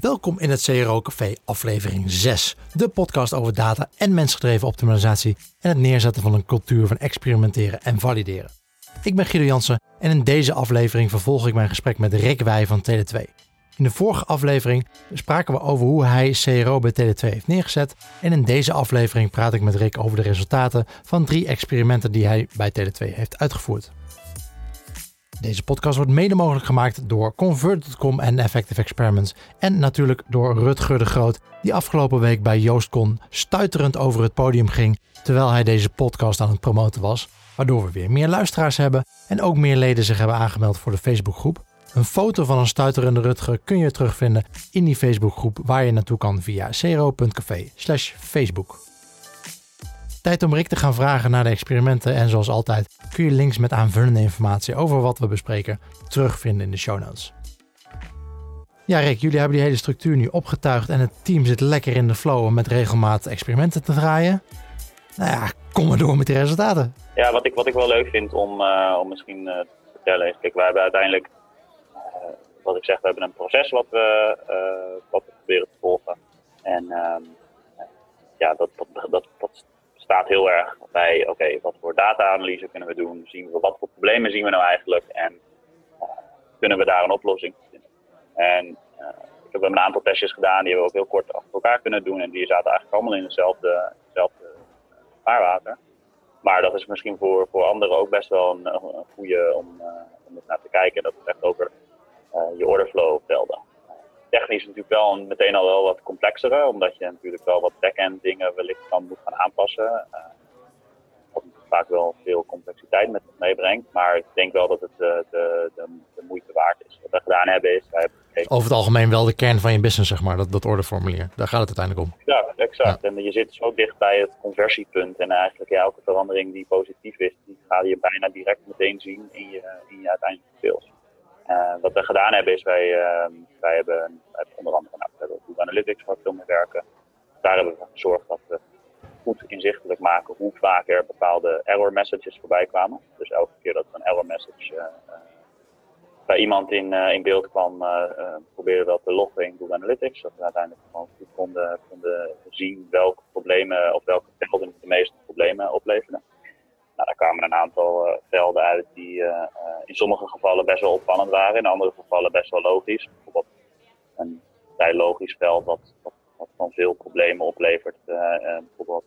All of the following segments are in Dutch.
Welkom in het CRO Café aflevering 6. De podcast over data en mensgedreven optimalisatie en het neerzetten van een cultuur van experimenteren en valideren. Ik ben Guido Jansen en in deze aflevering vervolg ik mijn gesprek met Rick Wij van Tele2. In de vorige aflevering spraken we over hoe hij CRO bij Tele2 heeft neergezet. En in deze aflevering praat ik met Rick over de resultaten van drie experimenten die hij bij Tele2 heeft uitgevoerd. Deze podcast wordt mede mogelijk gemaakt door Convert.com en Effective Experiments. En natuurlijk door Rutger de Groot, die afgelopen week bij JoostCon stuiterend over het podium ging terwijl hij deze podcast aan het promoten was. Waardoor we weer meer luisteraars hebben en ook meer leden zich hebben aangemeld voor de Facebookgroep. Een foto van een stuiterende Rutger kun je terugvinden in die Facebookgroep waar je naartoe kan via cero.café facebook. Tijd om Rick te gaan vragen naar de experimenten en zoals altijd kun je links met aanvullende informatie over wat we bespreken terugvinden in de show notes. Ja Rick, jullie hebben die hele structuur nu opgetuigd en het team zit lekker in de flow om met regelmaat experimenten te draaien. Nou ja, kom maar door met die resultaten. Ja, wat ik, wat ik wel leuk vind om, uh, om misschien uh, te vertellen is, kijk, wij hebben uiteindelijk wat ik zeg, we hebben een proces wat we, wat we proberen te volgen. En uh, ja, dat, dat, dat, dat, staat heel erg bij, oké, wat voor data-analyse kunnen we doen? Zien we, wat voor problemen zien we nou eigenlijk? En uh, kunnen we daar een oplossing voor vinden? En ik heb een aantal testjes gedaan, die hebben we ook heel kort achter elkaar kunnen doen. En die zaten eigenlijk allemaal in hetzelfde, hetzelfde vaarwater. Maar dat is misschien voor, voor anderen ook best wel een, goede om, om eens naar te kijken. Dat is echt over uh, je orderflow velden. Technisch natuurlijk wel een, meteen al wel wat complexere, omdat je natuurlijk wel wat back-end dingen wellicht dan moet gaan aanpassen. Uh, wat vaak wel veel complexiteit met zich meebrengt. Maar ik denk wel dat het uh, de, de, de, moeite waard is. Wat we gedaan hebben is, wij hebben gekeken... Over het algemeen wel de kern van je business, zeg maar, dat, dat orderformulier. Daar gaat het uiteindelijk om. Ja, exact. Ja. En je zit zo dicht bij het conversiepunt. En eigenlijk ja, elke verandering die positief is, die ga je bijna direct meteen zien in je, in je uiteindelijke sales. Uh, wat we gedaan hebben is, wij, uh, wij, hebben, onder andere nou, we Google Analytics waar veel mee werken. Daar hebben we gezorgd dat we goed inzichtelijk maken hoe vaak er bepaalde error messages voorbij kwamen. Dus elke keer dat er een error message uh, bij iemand in, in beeld kwam, probeerden we dat te loggen in Google Analytics. Dat we uiteindelijk gewoon goed konden, konden zien welke problemen of welke velden de meeste problemen opleverden. Nou, daar kwamen een aantal uh, velden uit die uh, in sommige gevallen best wel opvallend waren, in andere gevallen best wel logisch. Bijvoorbeeld een vrij logisch veld wat, wat van veel problemen oplevert. bijvoorbeeld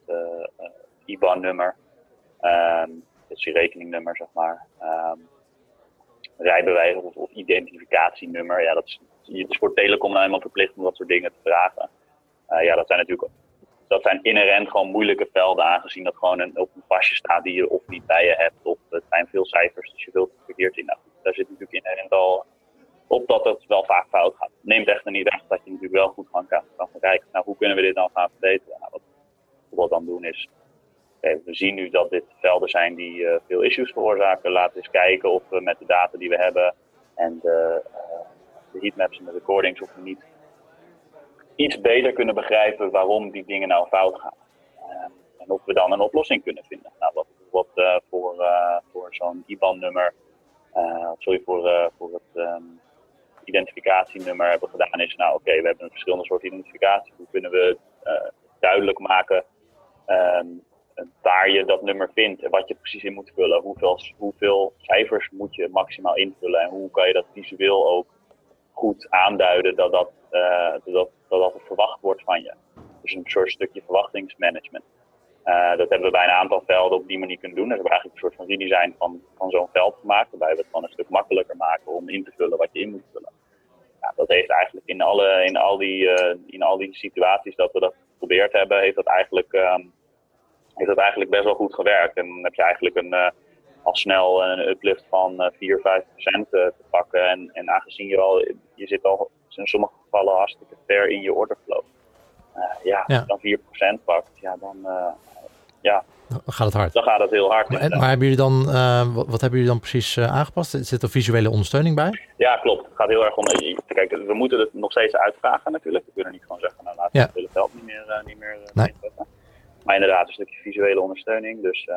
IBAN-nummer, um, is je rekeningnummer, zeg maar. Um, rijbewijs of, identificatienummer. Ja, dat is, het is voor telecom nou helemaal verplicht om dat soort dingen te vragen. Ja, dat zijn natuurlijk dat zijn inherent gewoon moeilijke velden, aangezien dat gewoon een, op een pasje staat die je of niet bij je hebt, of het zijn veel cijfers, dus je wilt het verkeerd in. Nou, daar zit natuurlijk inherent al op dat het wel vaak fout gaat. Neemt echter niet weg dat je natuurlijk wel goed kan, kan gaan kijken, nou, hoe kunnen we dit dan gaan verbeteren? Nou, wat we dan doen is, we zien nu dat dit velden zijn die uh, veel issues veroorzaken. Laten we eens kijken of we met de data die we hebben en de, uh, de heatmaps en de recordings, of niet iets beter kunnen begrijpen waarom die dingen nou fout gaan. Uh, en of we dan een oplossing kunnen vinden. Nou, wat bijvoorbeeld uh, voor, uh, voor zo'n IBAN-nummer, sorry, voor, voor het um, identificatienummer hebben gedaan is, nou oké, we hebben een verschillende soort identificatie. Hoe kunnen we duidelijk maken um, waar je dat nummer vindt en wat je precies in moet vullen? Hoeveel, hoeveel cijfers moet je maximaal invullen en hoe kan je dat visueel ook goed aanduiden dat dat, uh, dat, dat, er verwacht wordt van je. Dus een soort stukje verwachtingsmanagement. Uh, dat hebben we bij een aantal velden op die manier kunnen doen. Dus we hebben eigenlijk een soort van redesign van, van zo'n veld gemaakt, waarbij we het gewoon een stuk makkelijker maken om in te vullen wat je in moet vullen. Ja, dat heeft eigenlijk in, alle, in, al die, uh, in al die situaties dat we dat geprobeerd hebben, heeft dat eigenlijk, um, heeft dat eigenlijk best wel goed gewerkt. En dan heb je eigenlijk een, al snel een uplift van 4, 5 procent te pakken. En, en aangezien je al, je zit al in sommige gevallen hartstikke ver in je orderflow. Uh, ja, ja, als je dan 4 procent pakt, ja, dan, uh, ja, dan gaat het hard. Dan gaat het heel hard. Maar, maar hebben jullie dan, uh, wat, wat, hebben jullie dan precies aangepast? Zit er visuele ondersteuning bij? Ja, klopt. Het gaat heel erg om. Kijk, we moeten het nog steeds uitvragen natuurlijk. We kunnen niet gewoon zeggen, nou laten we ja. het hele veld niet meer, niet meer nee. Maar inderdaad, een stukje visuele ondersteuning. Dus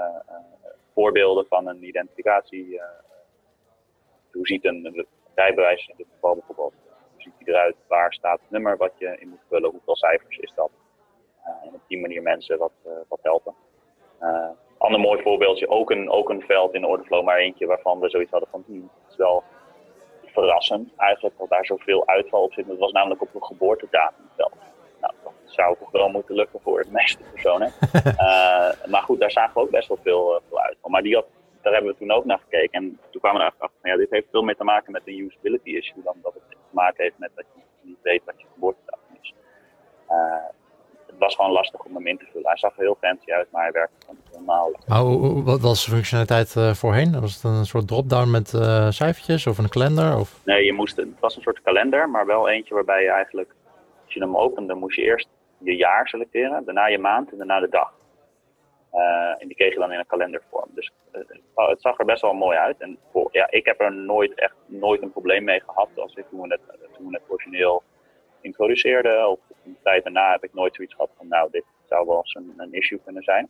voorbeelden van een identificatie. Uh, hoe ziet een rijbewijs in dit geval bijvoorbeeld? ziet hij eruit? Waar staat het nummer wat je in moet vullen? Hoeveel cijfers is dat? en op die manier mensen wat, wat helpen. ander mooi voorbeeldje, ook een, ook een veld in de Ordeflow, maar eentje waarvan we zoiets hadden van, hmm, het is wel verrassend eigenlijk dat daar zoveel uitval op zit. Dat was namelijk op een geboortedatumveld. Zou toch wel moeten lukken voor de meeste personen. uh, maar goed, daar zagen we ook best wel veel, uh, veel uitval. Maar die had, daar hebben we toen ook naar gekeken. En toen kwamen we erachter van ja, dit heeft veel meer te maken met een usability issue dan dat het te maken heeft met dat je niet weet wat je geboortedatum is. Uh, het was gewoon lastig om hem in te vullen. Hij zag er heel fancy uit, maar hij werkte normaal. Maar wat was de functionaliteit voorheen? Was het een soort drop-down met uh, cijfertjes of een kalender? Of? Nee, je moest, het was een soort kalender, maar wel eentje waarbij je eigenlijk, als je hem opende, moest je eerst je jaar selecteren, daarna je maand en daarna de dag. Uh, en die kreeg je dan in een kalendervorm. Dus het zag er best wel mooi uit. En voor, ja, ik heb er nooit echt nooit een probleem mee gehad als ik toen we het, toen het origineel introduceerde. Of een tijd daarna heb ik nooit zoiets gehad van nou, dit zou wel eens een, een issue kunnen zijn.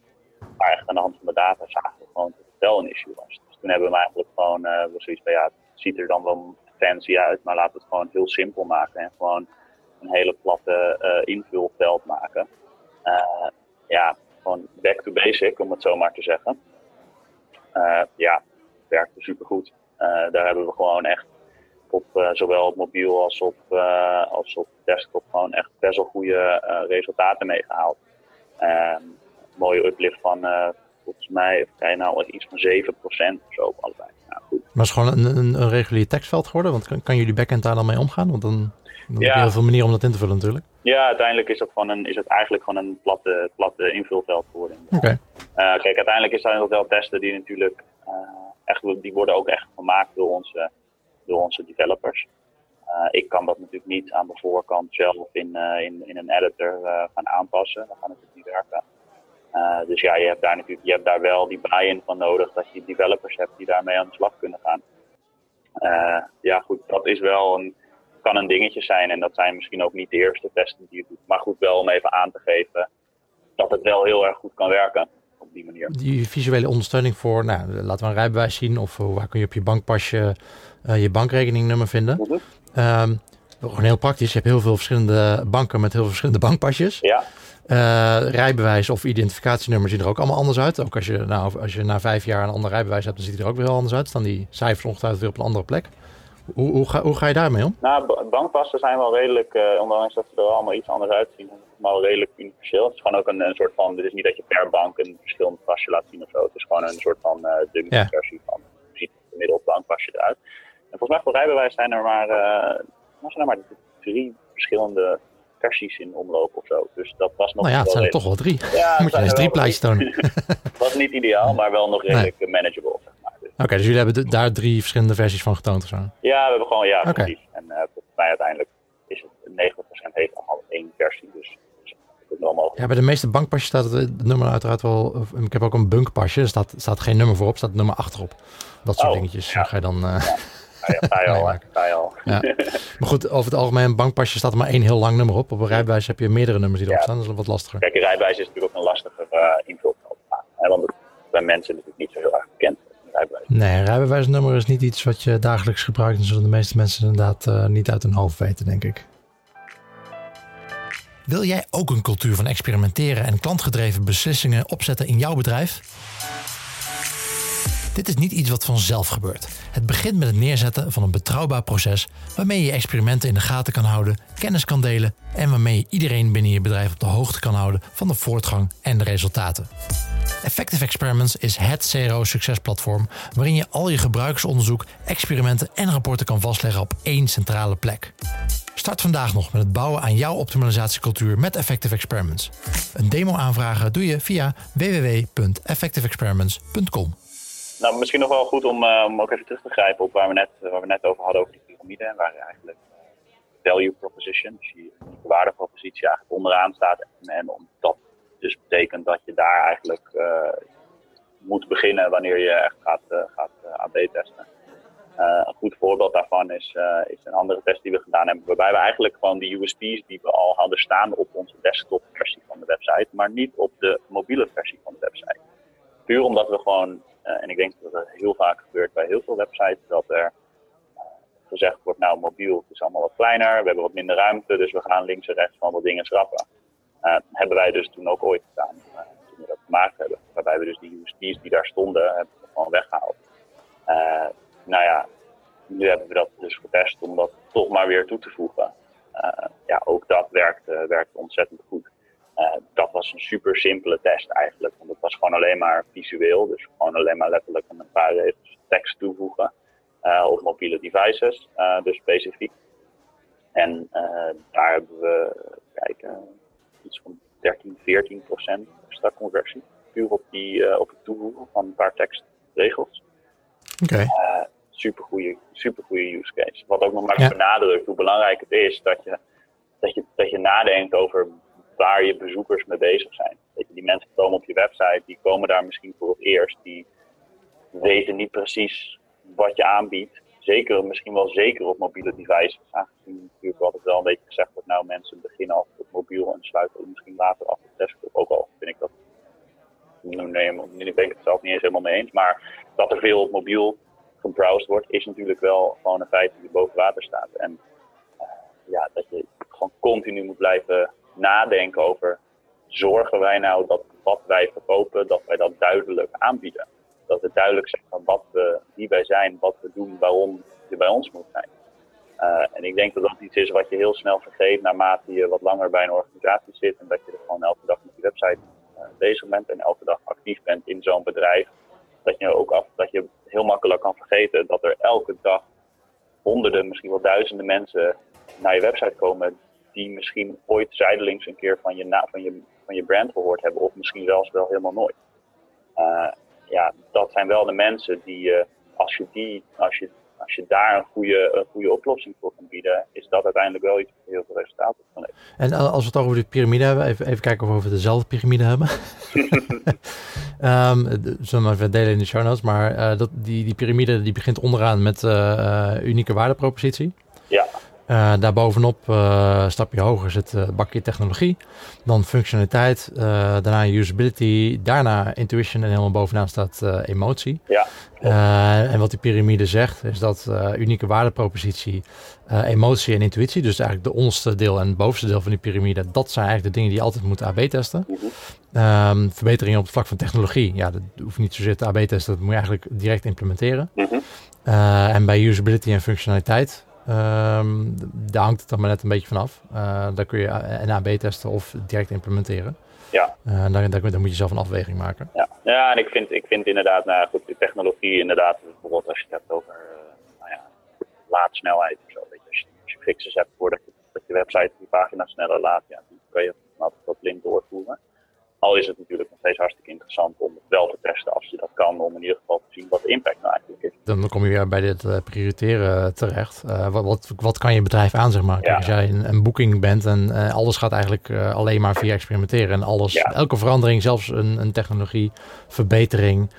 Maar echt aan de hand van de data zagen we gewoon dat het wel een issue was. Dus toen hebben we eigenlijk gewoon uh, zoiets van ja, het ziet er dan wel fancy uit, maar laten we het gewoon heel simpel maken en gewoon een hele platte uh, invulveld maken. Uh, ja, gewoon back to basic, om het zo maar te zeggen. ja, het werkte supergoed. daar hebben we gewoon echt op zowel op mobiel als op, als op desktop gewoon echt best wel goede resultaten meegehaald. Ehm, mooie uplift van volgens mij, kijken, nou iets van 7% of zo op allebei. Nou, goed. Maar is gewoon een, een, een regulier tekstveld geworden? Want kan, kan jullie backend daar dan mee omgaan? Want dan, dan ja. heb je heel veel manieren om dat in te vullen natuurlijk. Ja, uiteindelijk is het, gewoon een, is het eigenlijk gewoon een platte, platte invulveld geworden. Oké. Okay. kijk, uiteindelijk is er wel testen die natuurlijk echt, die worden ook echt gemaakt door onze door onze developers. Uh, ik kan dat natuurlijk niet aan de voorkant zelf in, in, in een editor gaan aanpassen. Dan gaat het niet werken. dus ja, je hebt daar natuurlijk je hebt daar wel die buy-in van nodig dat je developers hebt die daarmee aan de slag kunnen gaan. ja, goed, dat is wel een, kan een dingetje zijn en dat zijn misschien ook niet de eerste testen die je doet. Maar goed, wel om even aan te geven dat het wel heel erg goed kan werken op die manier. Die visuele ondersteuning voor, nou, laten we een rijbewijs zien of waar kun je op je bankpasje uh, je bankrekeningnummer vinden. Mm -hmm. gewoon heel praktisch. Je hebt heel veel verschillende banken met heel veel verschillende bankpasjes. Ja. Uh, rijbewijs of identificatienummers zien er ook allemaal anders uit. Ook als je, nou, als je na vijf jaar een ander rijbewijs hebt, dan ziet het er ook weer heel anders uit. Staan die cijfers ongetwijfeld weer op een andere plek. Hoe, hoe, ga, hoe ga je daarmee om? Nou, bankpassen zijn wel redelijk, uh, ondanks dat ze er allemaal iets anders uitzien, maar wel redelijk universeel. Het is gewoon ook een, een, soort van, het is niet dat je per bank een verschillend pasje laat zien of zo. Het is gewoon een soort van uh, dummy ja. versie van, ziet het gemiddeld bankpasje eruit. En volgens mij voor rijbewijs zijn er maar, uh, zijn er maar drie verschillende versies in omloop of zo. Dus dat was nog nou ja, het zijn er toch wel drie. Ja, Moet je eens drie tonen. was niet ideaal, maar wel nog redelijk nee. manageable. Dus. Oké, dus jullie hebben daar drie verschillende versies van getoond of zo? Ja, we hebben gewoon, ja, okay. precies. En uh, mij uiteindelijk is het 90% heeft allemaal één versie, dus ja, bij de meeste bankpasjes staat het nummer uiteraard wel. Ik heb ook een bunkpasje, er staat, staat geen nummer voorop, staat nummer achterop. Dat soort oh, dingetjes ja. ga je dan. Uh, ja. Je al, ga je al. Ja. Maar goed, over het algemeen, een bankpasje staat er maar één heel lang nummer op. Op een rijbewijs heb je meerdere nummers die erop staan. Dat is wat lastiger. Kijk, een rijbewijs is natuurlijk ook een lastiger uh, invulveld. Want het bij mensen natuurlijk niet zo heel erg bekend. Rijbewijs. Nee, een rijbewijsnummer is niet iets wat je dagelijks gebruikt. En zullen de meeste mensen inderdaad uh, niet uit hun hoofd weten, denk ik. Wil jij ook een cultuur van experimenteren en klantgedreven beslissingen opzetten in jouw bedrijf? Dit is niet iets wat vanzelf gebeurt. Het begint met het neerzetten van een betrouwbaar proces waarmee je experimenten in de gaten kan houden, kennis kan delen en waarmee je iedereen binnen je bedrijf op de hoogte kan houden van de voortgang en de resultaten. Effective Experiments is het CRO-succesplatform waarin je al je gebruikersonderzoek, experimenten en rapporten kan vastleggen op één centrale plek. Start vandaag nog met het bouwen aan jouw optimalisatiecultuur met Effective Experiments. Een demo aanvragen doe je via www.effectiveexperiments.com. Nou, misschien nog wel goed om, uh, om ook even terug te grijpen op waar we net, waar we net over hadden over die piramide. En waar eigenlijk uh, value proposition, dus die waardepropositie eigenlijk onderaan staat. En omdat dus betekent dat je daar eigenlijk uh, moet beginnen wanneer je echt gaat, gaat AB-testen. een goed voorbeeld daarvan is, is een andere test die we gedaan hebben, waarbij we eigenlijk gewoon de USP's die we al hadden staan op onze desktop versie van de website, maar niet op de mobiele versie van de website. Puur omdat we gewoon en ik denk dat het heel vaak gebeurt bij heel veel websites, dat er gezegd wordt, nou mobiel het is allemaal wat kleiner, we hebben wat minder ruimte, dus we gaan links en rechts van wat dingen schrappen. Uh, hebben wij dus toen ook ooit gedaan, uh, toen we dat gemaakt hebben. Waarbij we dus die USB's die daar stonden, hebben we gewoon weggehaald. Nou ja, nu hebben we dat dus getest om dat toch maar weer toe te voegen. ja, ook dat werkt, werkt ontzettend goed. dat was een super simpele test eigenlijk, want het was gewoon alleen maar visueel, dus gewoon alleen maar letterlijk een paar regels tekst toevoegen. Op mobiele devices, dus specifiek. En daar hebben we, kijk, iets van 13, 14 procent extra conversie. Puur op, die, op het toevoegen van een paar tekstregels. Oké. Okay. super goede super use case. Wat ook nog maar ja. benadrukt hoe belangrijk het is dat je, dat, je, dat je nadenkt over waar je bezoekers mee bezig zijn. Dat je, die mensen komen op je website, die komen daar misschien voor het eerst. Die weten niet precies wat je aanbiedt. Zeker, misschien wel zeker op mobiele devices. Aangezien natuurlijk altijd wel een beetje gezegd wordt, nou mensen beginnen al op mobiel en sluiten misschien later af op desktop. Ook al vind ik dat, nee, ik ben ik het zelf niet eens helemaal mee eens. Maar dat er veel op mobiel gebrowsed wordt, is natuurlijk wel gewoon een feit die boven water staat. En uh, ja, dat je gewoon continu moet blijven nadenken over, zorgen wij nou dat wat wij verkopen, dat wij dat duidelijk aanbieden dat het duidelijk zijn van wat we, wie wij zijn, wat we doen, waarom je bij ons moet zijn. Uh, en ik denk dat dat iets is wat je heel snel vergeet naarmate je wat langer bij een organisatie zit en dat je er gewoon elke dag met je website uh, bezig bent en elke dag actief bent in zo'n bedrijf. Dat je ook af, dat je heel makkelijk kan vergeten dat er elke dag honderden, misschien wel duizenden mensen naar je website komen die misschien ooit zijdelings een keer van je, van je, van je brand gehoord hebben of misschien zelfs wel helemaal nooit. Uh, ja, dat zijn wel de mensen die, uh, als, je die als, je, als je daar een goede, een goede oplossing voor kan bieden, is dat uiteindelijk wel iets wat heel veel resultaat kan leveren. En als we het over de piramide hebben, even, even kijken of we dezelfde piramide hebben. um, zullen we even delen in de show notes, maar uh, dat, die, die piramide die begint onderaan met uh, unieke waardepropositie. Uh, daarbovenop, uh, stapje hoger, zit uh, bakje technologie. Dan functionaliteit, daarna usability, daarna intuition en helemaal bovenaan staat emotie. Ja. en wat die piramide zegt, is dat unieke waardepropositie, emotie en intuïtie, dus eigenlijk de onderste deel en het bovenste deel van die piramide, dat zijn eigenlijk de dingen die je altijd moet AB testen. Mm -hmm. um, verbeteringen op het vlak van technologie, ja, dat hoeft niet zozeer te AB testen, dat moet je eigenlijk direct implementeren. Mm -hmm. en bij usability en functionaliteit, Um, daar hangt het dan maar net een beetje vanaf. Uh, daar kun je een AB testen of direct implementeren. Ja. Uh, daar, daar, daar, moet je zelf een afweging maken. Ja, ja en ik vind, ik vind inderdaad, nou goed, de technologie inderdaad, bijvoorbeeld als je het hebt over uh, nou ja, laadsnelheid of zo. Weet je, als, je, als je fixes hebt voordat je, dat je website die pagina sneller laat, ja, dan kun je dat, dat blind doorvoeren. Al is het natuurlijk nog steeds hartstikke interessant om het wel te testen als je dat kan, om in ieder geval te zien wat de impact nou eigenlijk is. Dan kom je weer bij dit uh, prioriteren terecht. Uh, wat, wat, wat, kan je bedrijf aan, zeg maar? Ja. Als jij een, een boeking bent en uh, alles gaat eigenlijk alleen maar via experimenteren en alles, ja. elke verandering, zelfs een, een technologie, verbetering,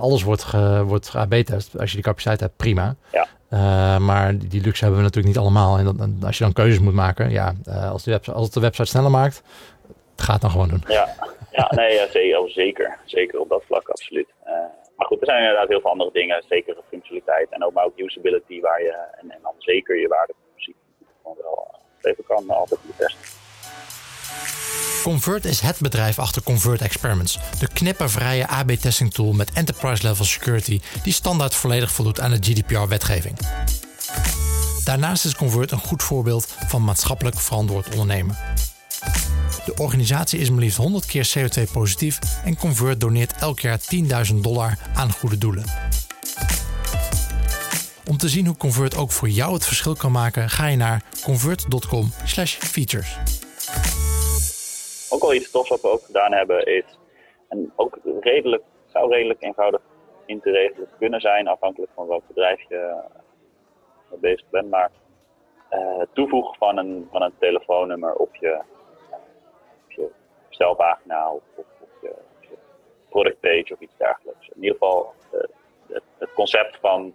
alles wordt, ge, wordt AB-test. Als je die capaciteit hebt, prima. Ja. Uh, maar die, die, luxe hebben we natuurlijk niet allemaal. En, dat, en als je dan keuzes moet maken, ja, uh, als, de website, als het de website sneller maakt, ga het dan gewoon doen. Ja, ja nee, zeker, zeker. Zeker op dat vlak, absoluut. Uh, maar goed, er zijn inderdaad heel veel andere dingen. Zeker functionaliteit en ook maar ook usability, waar je, en, en dan zeker je waardepositie gewoon wel even kan altijd testen. Convert is het bedrijf achter Convert Experiments, de knippervrije AB-testing tool met enterprise-level security die standaard volledig voldoet aan de GDPR-wetgeving. Daarnaast is Convert een goed voorbeeld van maatschappelijk verantwoord ondernemen. De organisatie is maar liefst 100 keer CO2-positief en Convert doneert elk jaar 10.000 dollar aan goede doelen. Om te zien hoe Convert ook voor jou het verschil kan maken, ga je naar convert.com/features. Ook al iets tofs wat we ook gedaan hebben, is en ook redelijk, zou redelijk eenvoudig in te regelen kunnen zijn, afhankelijk van welk bedrijf je mee bezig bent. Maar uh, toevoegen van een, van een telefoonnummer op je bestelpagina of, of, of je, je productpage of iets dergelijks. In ieder geval uh, het, het, concept van,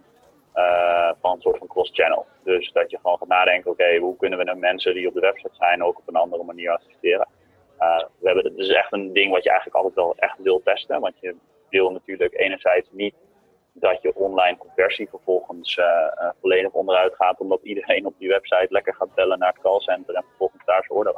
uh, van een soort van cross-channel. Dus dat je gewoon gaat nadenken, oké, hoe kunnen we de mensen die op de website zijn ook op een andere manier assisteren. We hebben, het is echt een ding wat je eigenlijk altijd wel echt wil testen, want je wil natuurlijk enerzijds niet dat je online conversie vervolgens volledig onderuit gaat, omdat iedereen op die website lekker gaat bellen naar het callcenter en vervolgens daar zijn order.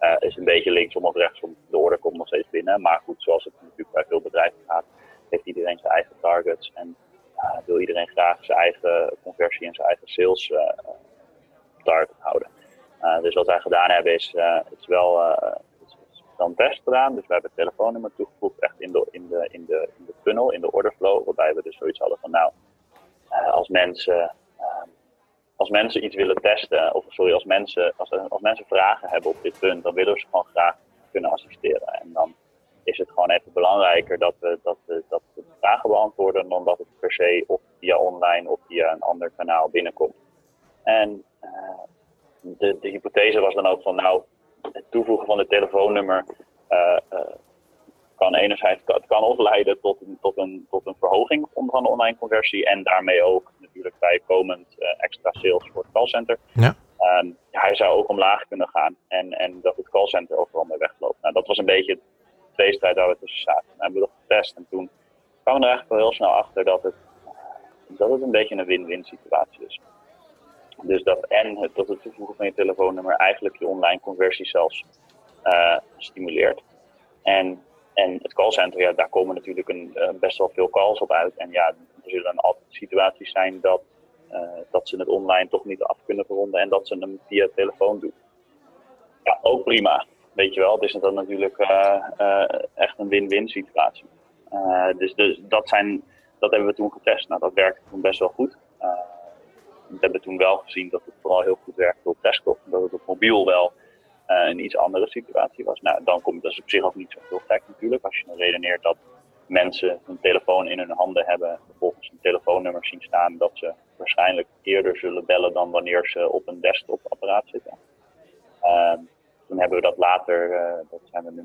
Uh, is een beetje linksom of rechtsom. De order komt nog steeds binnen. Maar goed, zoals het natuurlijk bij veel bedrijven gaat, heeft iedereen zijn eigen targets. En uh, wil iedereen graag zijn eigen conversie en zijn eigen sales uh, target houden. dus wat wij gedaan hebben is, is wel dan test gedaan. Dus we hebben het telefoonnummer toegevoegd echt in de, in, de, in, de, in de funnel, in de orderflow. Waarbij we dus zoiets hadden van nou, als mensen als mensen iets willen testen, of sorry, als mensen, als, als mensen vragen hebben op dit punt, dan willen we ze gewoon graag kunnen assisteren. En dan is het gewoon even belangrijker dat we, dat we, dat de vragen beantwoorden dan dat het per se of via online of via een ander kanaal binnenkomt. En uh, de, de hypothese was dan ook van nou, het toevoegen van het telefoonnummer uh, uh, kan enerzijds het kan of leiden tot een, tot, een, tot een verhoging van de online conversie en daarmee ook natuurlijk bijkomend uh, extra sales voor het callcenter. Ja. Um, hij zou ook omlaag kunnen gaan en, en dat het callcenter overal mee wegloopt. Nou, dat was een beetje de tweestrijd waar we tussen zaten. We hebben dat getest en toen kwamen we er eigenlijk wel heel snel achter dat het, dat het een beetje een win-win situatie is. Dus dat en het, tot het toevoegen van je telefoonnummer eigenlijk je online conversie zelfs uh, stimuleert. En en het callcenter, ja, daar komen natuurlijk een, uh, best wel veel calls op uit. En ja, er zullen dan altijd situaties zijn dat, uh, dat ze het online toch niet af kunnen verronden en dat ze hem via telefoon doen. Ja, ook prima. Weet je wel, het is dan natuurlijk uh, echt een win-win situatie. dus, dus dat, zijn, dat hebben we toen getest. Nou, dat werkte toen best wel goed. we hebben toen wel gezien dat het vooral heel goed werkte op desktop. Dat het op mobiel wel een iets andere situatie was. Nou, dan komt dat is op zich ook niet zo heel gek natuurlijk. Als je dan redeneert dat mensen een telefoon in hun handen hebben, vervolgens een telefoonnummer zien staan, dat ze waarschijnlijk eerder zullen bellen dan wanneer ze op een desktopapparaat zitten. Uh, toen hebben we dat later, uh, dat zijn we nu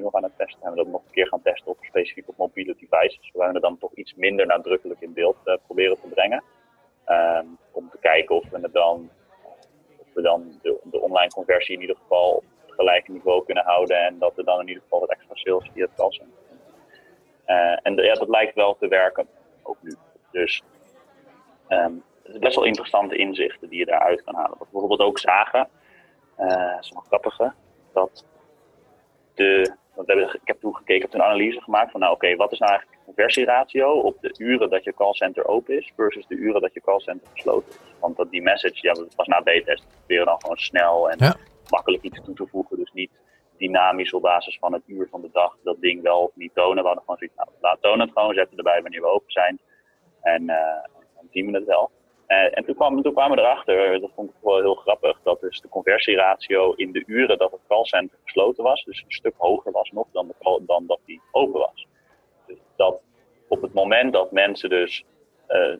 nog, aan het testen, hebben we dat nog een keer gaan testen op specifiek op mobiele devices, waar we dan toch iets minder nadrukkelijk in beeld uh, proberen te brengen. Ehm, om te kijken of we het dan we dan de, online conversie in ieder geval op het gelijke niveau kunnen houden. En dat we dan in ieder geval wat extra sales via het kassen. Uh, en ja, dat lijkt wel te werken, ook nu. Dus um, het is best wel interessante inzichten die je daaruit kan halen. Wat we bijvoorbeeld ook zagen, uh, is nog grappige, dat de, want ik heb toen gekeken, ik heb een analyse gemaakt van, nou oké, wat is nou eigenlijk de conversieratio op de uren dat je callcenter open is versus de uren dat je callcenter gesloten is. Want dat die message, ja, dat was na B-test, proberen dan gewoon snel en makkelijk iets toe te voegen. Dus niet dynamisch op basis van het uur van de dag dat ding wel niet tonen. We hadden gewoon zoiets, nou, laat tonen het gewoon, zetten erbij wanneer we open zijn. En uh, zien we het wel. Uh, en toen, kwam, toen kwamen we erachter, dat vond ik wel heel grappig, dat dus de conversieratio in de uren dat het callcenter gesloten was, dus een stuk hoger was nog dan, dan dat die open was. Dus dat op het moment dat mensen dus uh,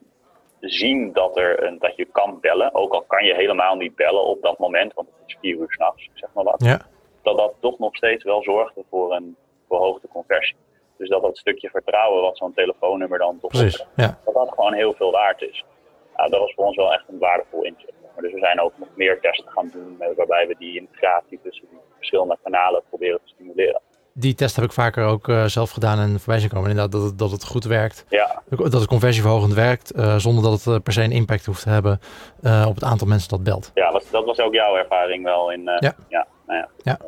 zien dat, er een, dat je kan bellen, ook al kan je helemaal niet bellen op dat moment, want het is vier uur s'nachts, zeg maar wat, ja. Dat dat toch nog steeds wel zorgde voor een verhoogde conversie. Dus dat dat stukje vertrouwen wat zo'n telefoonnummer dan toch Precies, ja. dat dat gewoon heel veel waard is. Nou, dat was voor ons wel echt een waardevol inzicht. Dus we zijn ook nog meer testen gaan doen waarbij we die integratie tussen die verschillende kanalen proberen te stimuleren die test heb ik vaker ook uh, zelf gedaan en voorbij zien komen. Inderdaad, dat het, dat het goed werkt. Ja. Dat het conversieverhogend werkt, uh, zonder dat het per se een impact hoeft te hebben op het aantal mensen dat belt. Ja, was, dat was ook jouw ervaring wel in. ja. ja, nou ja. ja.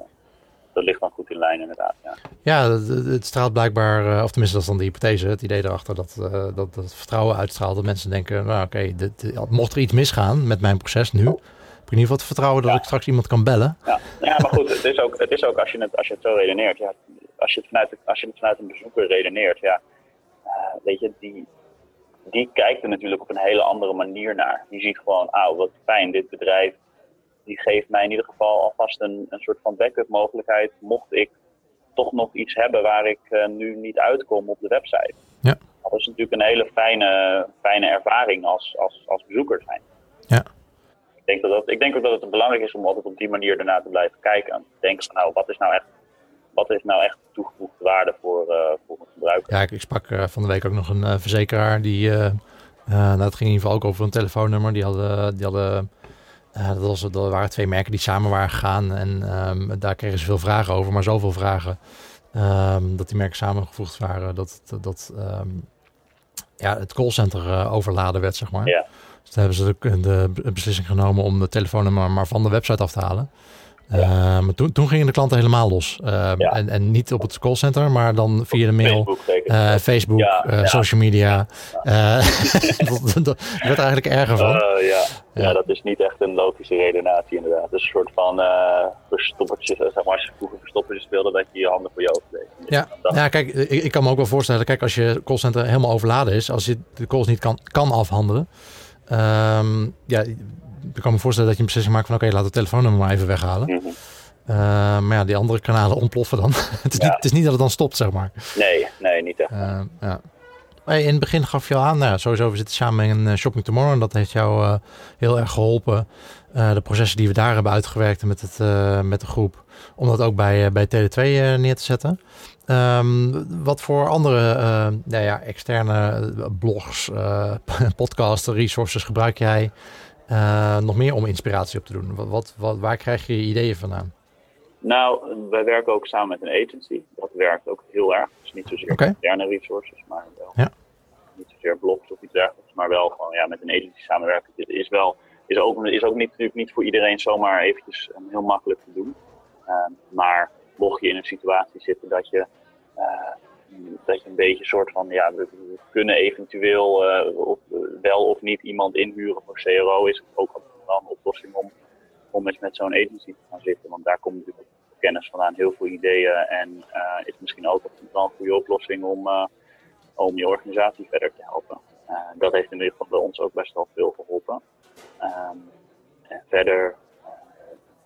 Dat ligt dan goed in lijn, inderdaad. Ja, ja het, het straalt blijkbaar, of tenminste, dat is dan de hypothese, het idee erachter dat, dat, dat het vertrouwen uitstraalt. Dat mensen denken: nou, oké, okay, mocht er iets misgaan met mijn proces nu, in ieder geval het vertrouwen dat ik straks iemand kan bellen. Ja, ja maar goed, het is ook, het is ook als, je het, als je het zo redeneert. Ja, als, je het vanuit, als je het vanuit een bezoeker redeneert, ja, uh, weet je, die, die kijkt er natuurlijk op een hele andere manier naar. Die ziet gewoon, ah, wat fijn, dit bedrijf die geeft mij in ieder geval alvast een, een soort van backup mogelijkheid. Mocht ik toch nog iets hebben waar ik uh, nu niet uitkom op de website. Ja. Dat is natuurlijk een hele fijne, fijne ervaring als, als, als bezoeker zijn. Ja denk dat dat, ik denk ook dat het belangrijk is om altijd op die manier ernaar te blijven kijken. En denken van nou, wat is nou echt, wat is nou echt toegevoegde waarde voor, uh, voor een gebruiker? Ja, ik, ik sprak uh, van de week ook nog een verzekeraar die, nou, het ging in ieder geval ook over een telefoonnummer. Die hadden, die hadden dat, was, dat waren twee merken die samen waren gegaan en um, daar kregen ze veel vragen over, maar zoveel vragen um, dat die merken samengevoegd waren dat, dat, dat um, ja, het callcenter overladen werd, zeg maar. Ja. Dus toen hebben ze de, de beslissing genomen om de telefoonnummer maar van de website af te halen. Uh, maar toen, toen gingen de klanten helemaal los. Uh, ja. en, en niet op het callcenter, maar dan via de mail, Facebook, uh, Facebook ja, social media. dat, dat werd eigenlijk erger van. ja. Ja. dat is niet echt een logische redenatie inderdaad. Het is een soort van verstoppertje, zeg maar, als je vroeger verstoppertje speelde, dat je je handen voor je ogen deed. Ja, ja kijk, ik, ik, kan me ook wel voorstellen, kijk, als je callcenter helemaal overladen is, als je de calls niet kan, kan afhandelen, um, ja, ik kan me voorstellen dat je een beslissing maakt van oké, laat het telefoonnummer maar even weghalen. Mhm. Uh, maar ja, die andere kanalen ontploffen dan. het, is Ja. niet, het is niet dat het dan stopt, zeg maar. Nee, nee, niet echt. Uh, ja. Hey, in het begin gaf je al aan, nou, ja, sowieso, we zitten samen in een Shopping Tomorrow en dat heeft jou uh, heel erg geholpen. Uh, de processen die we daar hebben uitgewerkt met, het, uh, met de groep, om dat ook bij, bij Tele2 neer te zetten. Um, wat voor andere nou ja, externe blogs, podcasts, resources gebruik jij nog meer om inspiratie op te doen? Wat, wat, wat, waar krijg je ideeën vandaan? Nou, wij werken ook samen met een agency. Dat werkt ook heel erg. Dus niet zozeer okay. interne resources, maar wel ja. niet zozeer blogs of iets dergelijks. Maar wel gewoon ja, met een agency samenwerken. Dit is wel is ook, is ook niet, natuurlijk niet voor iedereen zomaar eventjes um, heel makkelijk te doen. Um, maar mocht je in een situatie zitten dat je, uh, dat je een beetje soort van, ja, we, we kunnen eventueel uh, uh, wel of niet iemand inhuren voor CRO, is ook een oplossing om om eens met zo'n agency te gaan zitten. Want daar komt natuurlijk kennis vandaan, heel veel ideeën. En uh, is misschien ook wel een goede oplossing om, uh, om je organisatie verder te helpen. Uh, dat heeft in ieder geval bij ons ook best wel veel geholpen. Um, en verder,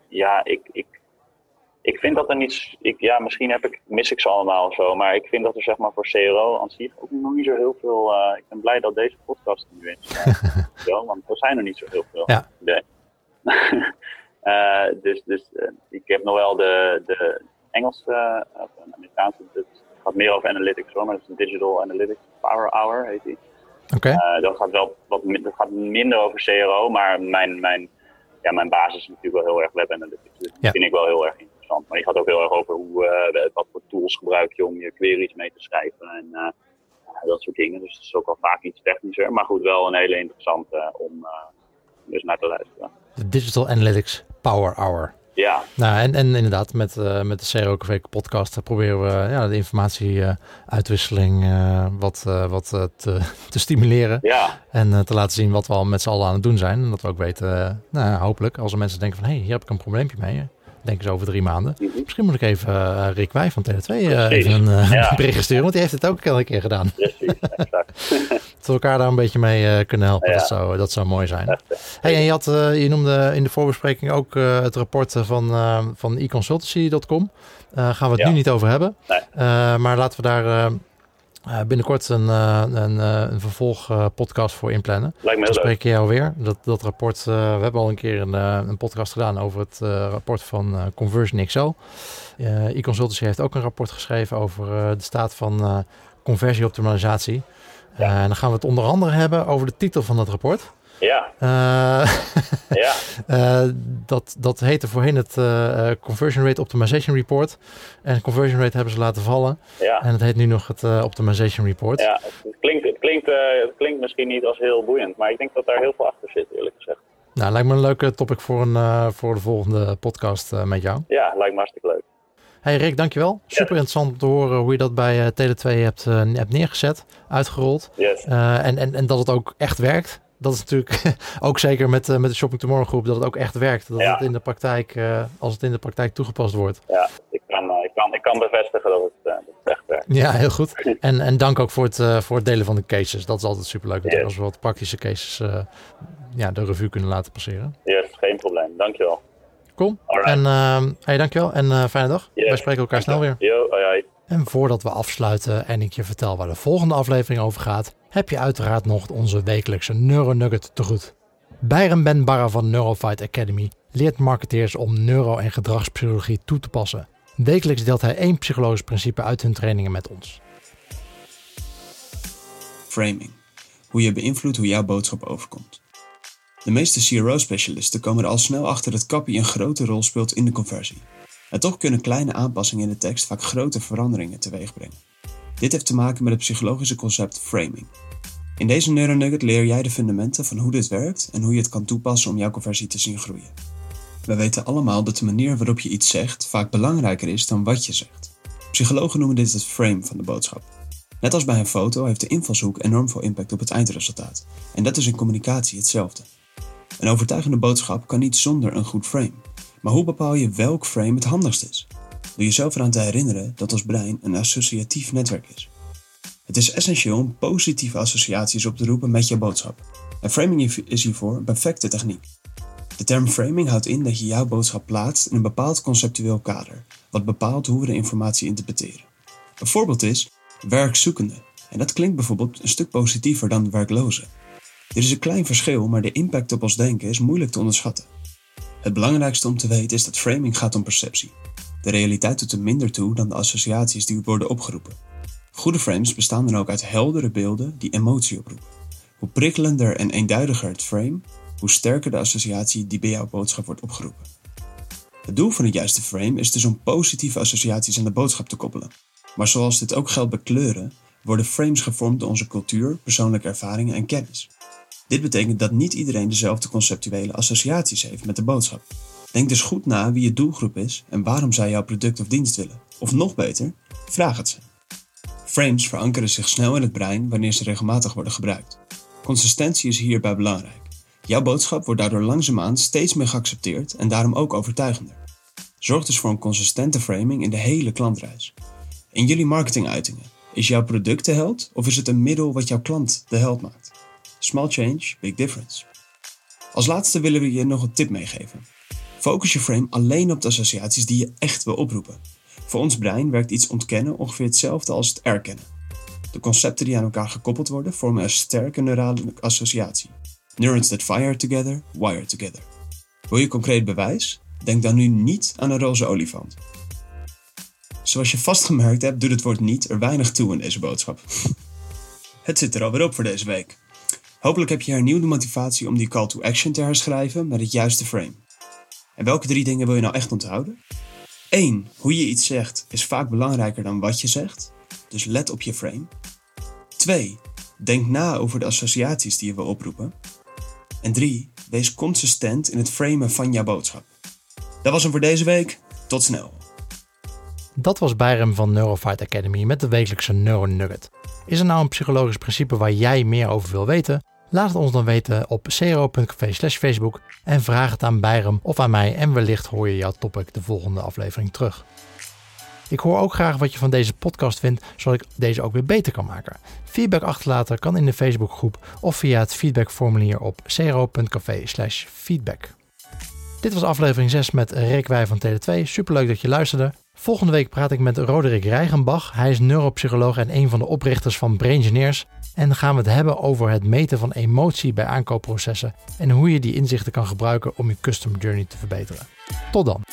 ja, ik, ik, ik vind dat er niet. Ik, ja, misschien heb ik, mis ik ze allemaal of zo. Maar ik vind dat er zeg maar voor CRO aan zich ook nog niet zo heel veel. ik ben blij dat deze podcast er nu is. zo, want er zijn er niet zo heel veel. Ja. Nee. Uh, dus dus uh, ik heb nog wel de, de Engelse, of een Amerikaanse, het gaat meer over analytics hoor, maar dat is een Digital Analytics Power Hour heet die. Oké. Okay. dat gaat wel wat dat gaat minder over CRO, maar mijn, mijn, ja, mijn basis is natuurlijk wel heel erg web analytics. Dus ja. dat vind ik wel heel erg interessant. Maar die gaat ook heel erg over hoe, wat voor tools gebruik je om je queries mee te schrijven en dat soort dingen. Dus dat is ook al vaak iets technischer, maar goed, wel een hele interessante om dus naar te luisteren. De Digital Analytics Power Hour. Ja. Nou, en, en inderdaad, met, uh, met de CROKV podcast proberen we ja, de informatieuitwisseling uh, wat, wat te, te, stimuleren. Ja. En te laten zien wat we al met z'n allen aan het doen zijn. En dat we ook weten, nou, hopelijk, als er mensen denken van... hé, hey, hier heb ik een probleempje mee. Denken ze over drie maanden. Mm -hmm. Misschien moet ik even Rick Wij van Tele2 even een ja. bericht sturen. Want die heeft het ook al een keer gedaan. Precies, exact. dat we elkaar daar een beetje mee kunnen helpen. Ja. Dat, zou, dat zou mooi zijn. Hey, en je, had, je noemde in de voorbespreking ook het rapport van, van econsultancy.com. Daar gaan we het ja. nu niet over hebben. Nee. maar laten we daar binnenkort een, een, een vervolgpodcast voor inplannen. Lijkt me Dan heel spreek je jou weer. Dat, dat rapport, we hebben al een keer een, een podcast gedaan over het rapport van Conversion XL. e-consultancy heeft ook een rapport geschreven over de staat van conversieoptimalisatie. Ja. en dan gaan we het onder andere hebben over de titel van dat rapport. Ja. Uh, ja. uh, dat, dat heette voorheen het uh, Conversion Rate Optimization Report. En Conversion Rate hebben ze laten vallen. Ja. En het heet nu nog het Optimization Report. Ja, het klinkt, het, klinkt, het klinkt misschien niet als heel boeiend, maar ik denk dat daar heel veel achter zit, eerlijk gezegd. Nou, lijkt me een leuke topic voor, een, voor de volgende podcast met jou. Ja, lijkt me hartstikke leuk. Hey Rick, dankjewel. Super interessant om te horen hoe je dat bij Tele2 hebt, hebt neergezet, uitgerold. Yes. en, en, en dat het ook echt werkt dat is natuurlijk ook zeker met, uh, met de Shopping Tomorrow groep dat het ook echt werkt. Dat ja. het in de praktijk, uh, als het in de praktijk toegepast wordt. Ja, ik kan, uh, ik kan, ik kan bevestigen dat het, dat het echt werkt. Ja, heel goed. En, en dank ook voor het, voor het delen van de cases. Dat is altijd superleuk yes. als we wat praktische cases ja, de revue kunnen laten passeren. Yes, geen probleem. Dankjewel. Cool. Alright. En hey, dankjewel en fijne dag. Yes. Wij spreken elkaar snel weer. Yo. En voordat we afsluiten en ik je vertel waar de volgende aflevering over gaat, heb je uiteraard nog onze wekelijkse Neuronugget te goed. Byron Ben Barra van Neurofight Academy leert marketeers om neuro- en gedragspsychologie toe te passen. Wekelijks deelt hij één psychologisch principe uit hun trainingen met ons. Framing. Hoe je beïnvloedt hoe jouw boodschap overkomt. De meeste CRO-specialisten komen er al snel achter dat copy een grote rol speelt in de conversie. En toch kunnen kleine aanpassingen in de tekst vaak grote veranderingen teweeg brengen. Dit heeft te maken met het psychologische concept framing. In deze neuronugget leer jij de fundamenten van hoe dit werkt en hoe je het kan toepassen om jouw conversie te zien groeien. We weten allemaal dat de manier waarop je iets zegt vaak belangrijker is dan wat je zegt. Psychologen noemen dit het frame van de boodschap. Net als bij een foto heeft de invalshoek enorm veel impact op het eindresultaat. En dat is in communicatie hetzelfde. Een overtuigende boodschap kan niet zonder een goed frame. Maar hoe bepaal je welk frame het handigst is? Door jezelf eraan te herinneren dat ons brein een associatief netwerk is. Het is essentieel om positieve associaties op te roepen met je boodschap. En framing is hiervoor een perfecte techniek. De term framing houdt in dat je jouw boodschap plaatst in een bepaald conceptueel kader, wat bepaalt hoe we de informatie interpreteren. Een voorbeeld is werkzoekende, en dat klinkt bijvoorbeeld een stuk positiever dan werkloze. Dit is een klein verschil, maar de impact op ons denken is moeilijk te onderschatten. Het belangrijkste om te weten is dat framing gaat om perceptie. De realiteit doet er minder toe dan de associaties die worden opgeroepen. Goede frames bestaan dan ook uit heldere beelden die emotie oproepen. Hoe prikkelender en eenduidiger het frame, hoe sterker de associatie die bij jouw boodschap wordt opgeroepen. Het doel van het juiste frame is dus om positieve associaties aan de boodschap te koppelen. Maar zoals dit ook geldt bij kleuren, worden frames gevormd door onze cultuur, persoonlijke ervaringen en kennis. Dit betekent dat niet iedereen dezelfde conceptuele associaties heeft met de boodschap. Denk dus goed na wie je doelgroep is en waarom zij jouw product of dienst willen. Of nog beter, vraag het ze. Frames verankeren zich snel in het brein wanneer ze regelmatig worden gebruikt. Consistentie is hierbij belangrijk. Jouw boodschap wordt daardoor langzaamaan steeds meer geaccepteerd en daarom ook overtuigender. Zorg dus voor een consistente framing in de hele klantreis. In jullie marketinguitingen, is jouw product de held of is het een middel wat jouw klant de held maakt? Small change, big difference. Als laatste willen we je nog een tip meegeven. Focus je frame alleen op de associaties die je echt wil oproepen. Voor ons brein werkt iets ontkennen ongeveer hetzelfde als het erkennen. De concepten die aan elkaar gekoppeld worden vormen een sterke neurale associatie. Neurons that fire together, wire together. Wil je concreet bewijs? Denk dan nu niet aan een roze olifant. Zoals je vast gemerkt hebt, doet het woord niet er weinig toe in deze boodschap. Het zit er alweer op voor deze week. Hopelijk heb je hernieuwde motivatie om die call to action te herschrijven met het juiste frame. En welke drie dingen wil je nou echt onthouden? 1. Hoe je iets zegt is vaak belangrijker dan wat je zegt, dus let op je frame. 2. Denk na over de associaties die je wil oproepen. En 3. Wees consistent in het framen van jouw boodschap. Dat was hem voor deze week. Tot snel. Dat was Byram van Neurofight Academy met de wekelijkse Neuronugget. Is er nou een psychologisch principe waar jij meer over wil weten? Laat het ons dan weten op cro.café slash Facebook en vraag het aan Byram of aan mij en wellicht hoor je jouw topic de volgende aflevering terug. Ik hoor ook graag wat je van deze podcast vindt, zodat ik deze ook weer beter kan maken. Feedback achterlaten kan in de Facebookgroep of via het feedbackformulier op cro.café slash feedback. Dit was aflevering 6 met Rick Wij van Tele2. Superleuk dat je luisterde. Volgende week praat ik met Roderick Rijgenbach. Hij is neuropsycholoog en een van de oprichters van Braingineers. En dan gaan we het hebben over het meten van emotie bij aankoopprocessen en hoe je die inzichten kan gebruiken om je custom journey te verbeteren. Tot dan!